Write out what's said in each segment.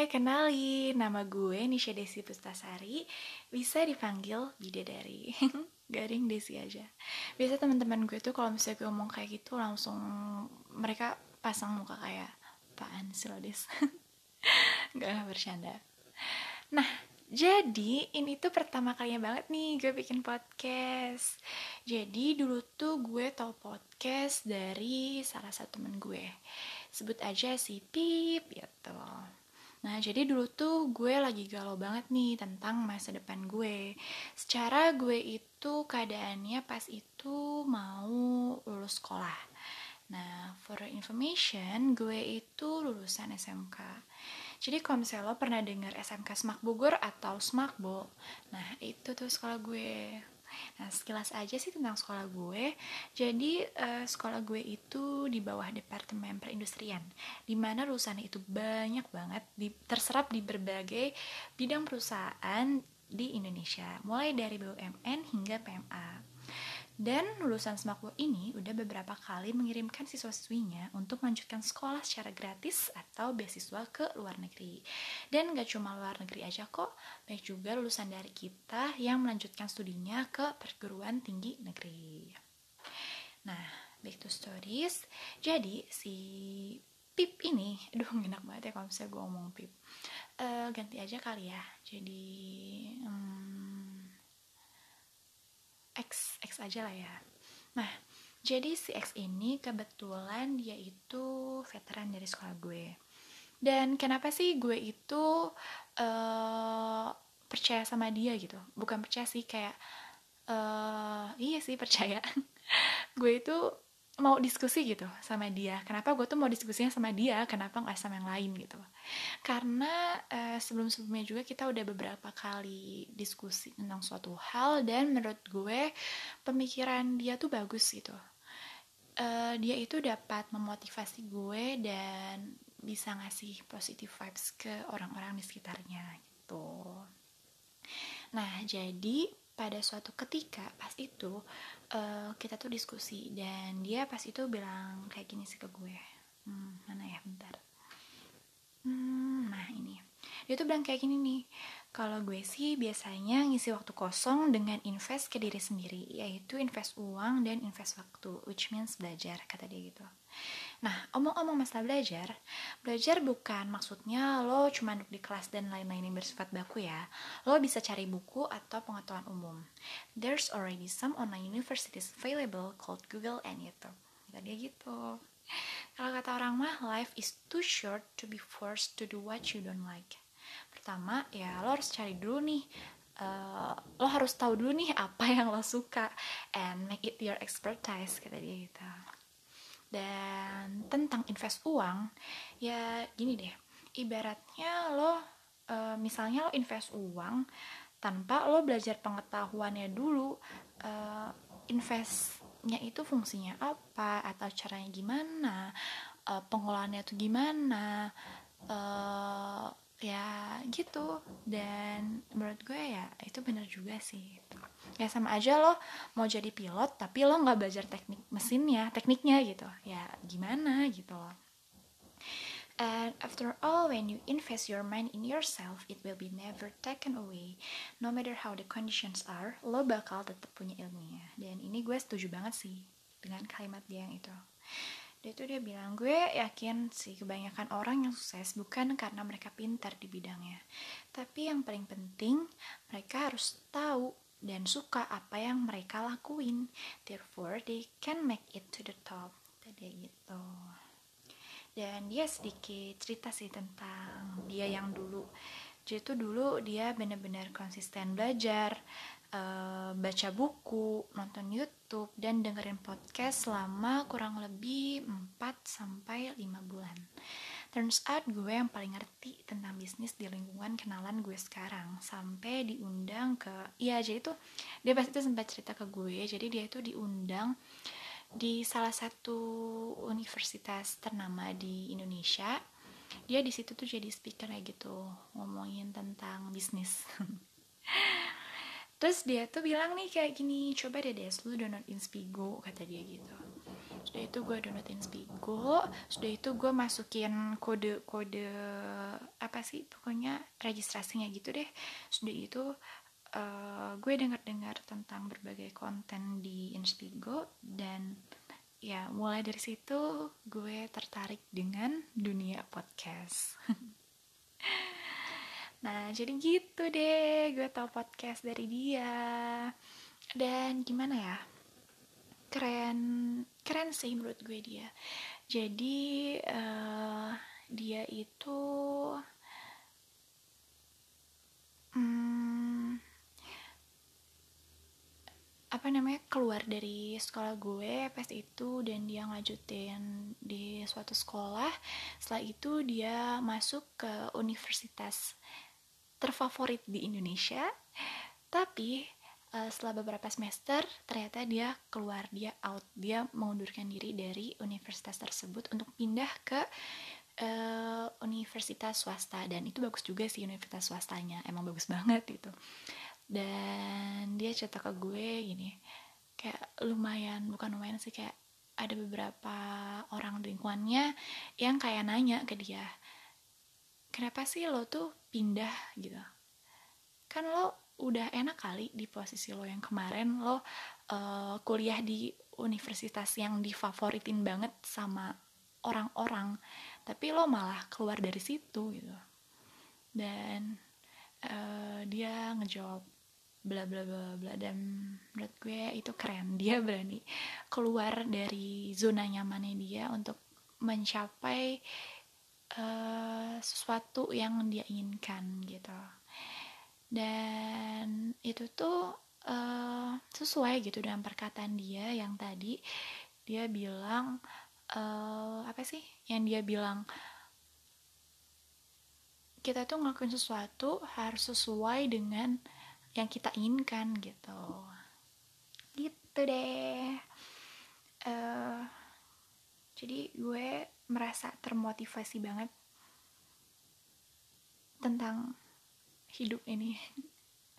Hai, kenali, nama gue Nisha Desi Pustasari, bisa dipanggil Bidadari. Garing Desi aja. Biasa teman-teman gue tuh kalau misalnya gue ngomong kayak gitu langsung mereka pasang muka kayak apaan sih lo Des? Gak bercanda. Nah, jadi ini tuh pertama kalinya banget nih gue bikin podcast. Jadi dulu tuh gue tau podcast dari salah satu temen gue. Sebut aja si Pip gitu. Nah, jadi dulu tuh gue lagi galau banget nih tentang masa depan gue. Secara gue itu keadaannya pas itu mau lulus sekolah. Nah, for information, gue itu lulusan SMK. Jadi kalau misalnya lo pernah dengar SMK Semak Bogor atau Semakbo, nah itu tuh sekolah gue. Nah, sekilas aja sih tentang sekolah gue. Jadi, uh, sekolah gue itu di bawah Departemen Perindustrian, di mana lulusannya itu banyak banget, di, terserap di berbagai bidang perusahaan di Indonesia, mulai dari BUMN hingga PMA. Dan lulusan Smakbo ini udah beberapa kali mengirimkan siswa-siswinya untuk melanjutkan sekolah secara gratis atau beasiswa ke luar negeri. Dan gak cuma luar negeri aja kok, banyak juga lulusan dari kita yang melanjutkan studinya ke perguruan tinggi negeri. Nah, back to stories. Jadi, si Pip ini, aduh enak banget ya kalau misalnya gue ngomong Pip. Uh, ganti aja kali ya. Jadi, um, X X aja lah ya. Nah jadi si X ini kebetulan dia itu veteran dari sekolah gue. Dan kenapa sih gue itu uh, percaya sama dia gitu? Bukan percaya sih kayak uh, iya sih percaya. Gue itu mau diskusi gitu sama dia. Kenapa gue tuh mau diskusinya sama dia kenapa nggak sama yang lain gitu? Karena uh, sebelum sebelumnya juga kita udah beberapa kali diskusi tentang suatu hal dan menurut gue pemikiran dia tuh bagus gitu. Uh, dia itu dapat memotivasi gue dan bisa ngasih positive vibes ke orang-orang di sekitarnya gitu. Nah jadi pada suatu ketika pas itu uh, kita tuh diskusi dan dia pas itu bilang kayak gini sih ke gue hmm, mana ya bentar. Hmm, nah ini. Dia tuh bilang kayak gini nih kalau gue sih biasanya ngisi waktu kosong dengan invest ke diri sendiri yaitu invest uang dan invest waktu which means belajar kata dia gitu Nah, omong-omong masalah belajar, belajar bukan maksudnya lo cuma duduk di kelas dan lain-lain yang bersifat baku ya. Lo bisa cari buku atau pengetahuan umum. There's already some online universities available called Google and YouTube. Kata dia gitu. Kalau kata orang mah, life is too short to be forced to do what you don't like. Pertama, ya lo harus cari dulu nih Uh, lo harus tahu dulu nih apa yang lo suka and make it your expertise kata dia gitu. Dan tentang invest uang ya gini deh ibaratnya lo e, misalnya lo invest uang tanpa lo belajar pengetahuannya dulu e, investnya itu fungsinya apa atau caranya gimana e, pengolahannya itu gimana e, ya gitu dan menurut gue ya itu bener juga sih ya sama aja lo mau jadi pilot tapi lo nggak belajar teknik mesinnya tekniknya gitu ya gimana gitu loh And after all, when you invest your mind in yourself, it will be never taken away. No matter how the conditions are, lo bakal tetap punya ilmunya. Dan ini gue setuju banget sih dengan kalimat dia yang itu. Dia tuh dia bilang, gue yakin sih kebanyakan orang yang sukses bukan karena mereka pintar di bidangnya. Tapi yang paling penting, mereka harus tahu dan suka apa yang mereka lakuin. Therefore, they can make it to the top. Tadi gitu. Dan dia sedikit cerita sih tentang dia yang dulu. Jadi tuh dulu dia benar-benar konsisten belajar, uh, baca buku, nonton YouTube, dan dengerin podcast selama kurang lebih 4 sampai 5 bulan. Turns out gue yang paling ngerti tentang bisnis di lingkungan kenalan gue sekarang sampai diundang ke iya jadi itu dia pasti itu sempat cerita ke gue jadi dia itu diundang di salah satu universitas ternama di Indonesia. Dia di situ tuh jadi speaker kayak gitu ngomongin tentang bisnis terus dia tuh bilang nih kayak gini coba deh deh lu download Inspigo kata dia gitu. Sudah itu gue downloadin Spigo sudah itu gue masukin kode kode apa sih pokoknya registrasinya gitu deh. Sudah itu uh, gue dengar-dengar tentang berbagai konten di Inspigo dan ya mulai dari situ gue tertarik dengan dunia podcast nah jadi gitu deh gue tau podcast dari dia. Dan gimana ya? Keren keren sih menurut gue dia. Jadi uh, dia itu hmm, apa namanya keluar dari sekolah gue pas itu dan dia ngajutin di suatu sekolah. Setelah itu dia masuk ke universitas terfavorit di Indonesia. Tapi uh, setelah beberapa semester ternyata dia keluar dia out dia mengundurkan diri dari universitas tersebut untuk pindah ke uh, universitas swasta. Dan itu bagus juga sih universitas swastanya emang bagus banget gitu. Dan dia cerita ke gue gini kayak lumayan bukan lumayan sih kayak ada beberapa orang lingkungannya yang kayak nanya ke dia kenapa sih lo tuh pindah? Gitu. Kan lo udah enak kali di posisi lo yang kemarin. Lo uh, kuliah di universitas yang difavoritin banget sama orang-orang. Tapi lo malah keluar dari situ gitu. Dan uh, dia ngejawab bla bla bla bla. Dan menurut gue itu keren. Dia berani keluar dari zona nyamannya dia untuk mencapai uh, sesuatu yang dia inginkan gitu. Dan itu tuh uh, sesuai gitu dengan perkataan dia yang tadi. Dia bilang uh, apa sih? Yang dia bilang kita tuh ngelakuin sesuatu harus sesuai dengan yang kita inginkan gitu. Gitu deh. Uh, jadi gue merasa termotivasi banget tentang hidup ini.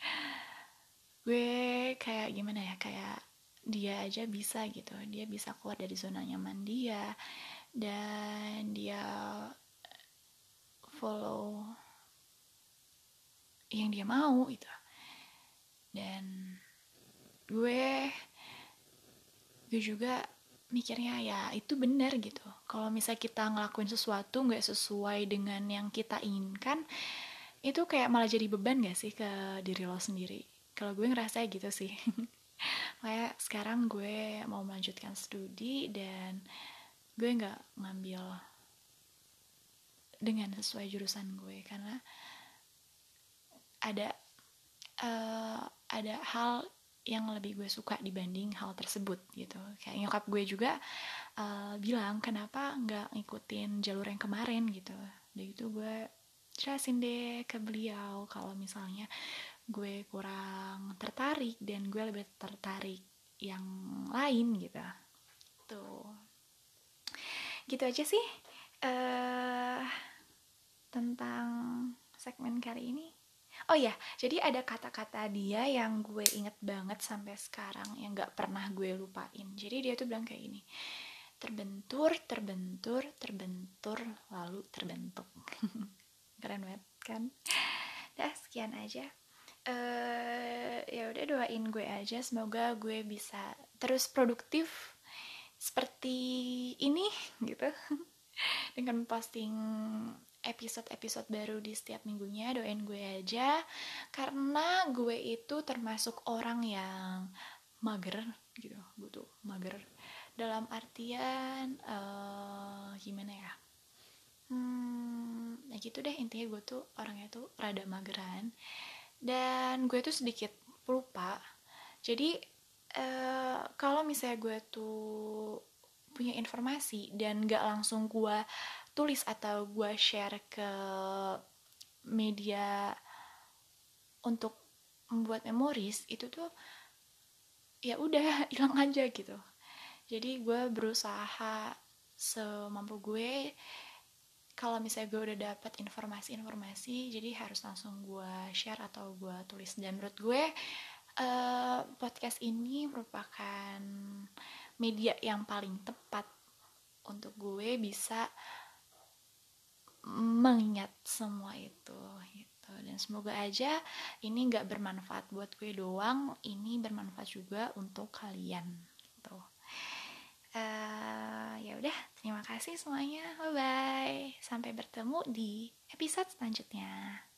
Gue kayak gimana ya kayak dia aja bisa gitu. Dia bisa keluar dari zona nyaman dia dan dia follow yang dia mau gitu. Dan gue gue juga mikirnya ya itu benar gitu. Kalau misal kita ngelakuin sesuatu nggak sesuai dengan yang kita inginkan itu kayak malah jadi beban gak sih ke diri lo sendiri? Kalau gue ngerasa gitu sih. Kayak sekarang gue mau melanjutkan studi dan gue nggak ngambil dengan sesuai jurusan gue karena ada uh, ada hal yang lebih gue suka dibanding hal tersebut gitu. Kayak nyokap gue juga uh, bilang kenapa nggak ngikutin jalur yang kemarin? Gitu. Dan itu gue jelasin deh ke beliau kalau misalnya gue kurang tertarik dan gue lebih tertarik yang lain gitu. Tuh. Gitu aja sih uh, tentang segmen kali ini Oh ya, jadi ada kata-kata dia yang gue inget banget sampai sekarang yang gak pernah gue lupain. Jadi dia tuh bilang kayak gini, terbentur, terbentur, terbentur, lalu terbentuk. Keren banget kan? Dah sekian aja. Uh, ya udah doain gue aja, semoga gue bisa terus produktif seperti ini gitu dengan posting episode-episode baru di setiap minggunya doain gue aja. Karena gue itu termasuk orang yang mager gitu. Gue tuh mager. Dalam artian uh, gimana ya? Hmm ya gitu deh. Intinya gue tuh orangnya tuh rada mageran. Dan gue tuh sedikit lupa. Jadi uh, kalau misalnya gue tuh punya informasi dan gak langsung gue tulis atau gue share ke media untuk membuat memoris itu tuh ya udah hilang aja gitu. Jadi gue berusaha semampu gue kalau misalnya gue udah dapat informasi-informasi jadi harus langsung gue share atau gue tulis. Dan menurut gue uh, podcast ini merupakan media yang paling tepat untuk gue bisa mengingat semua itu gitu. Dan semoga aja ini nggak bermanfaat buat gue doang ini bermanfaat juga untuk kalian gitu. Uh, ya udah terima kasih semuanya. Bye bye sampai bertemu di episode selanjutnya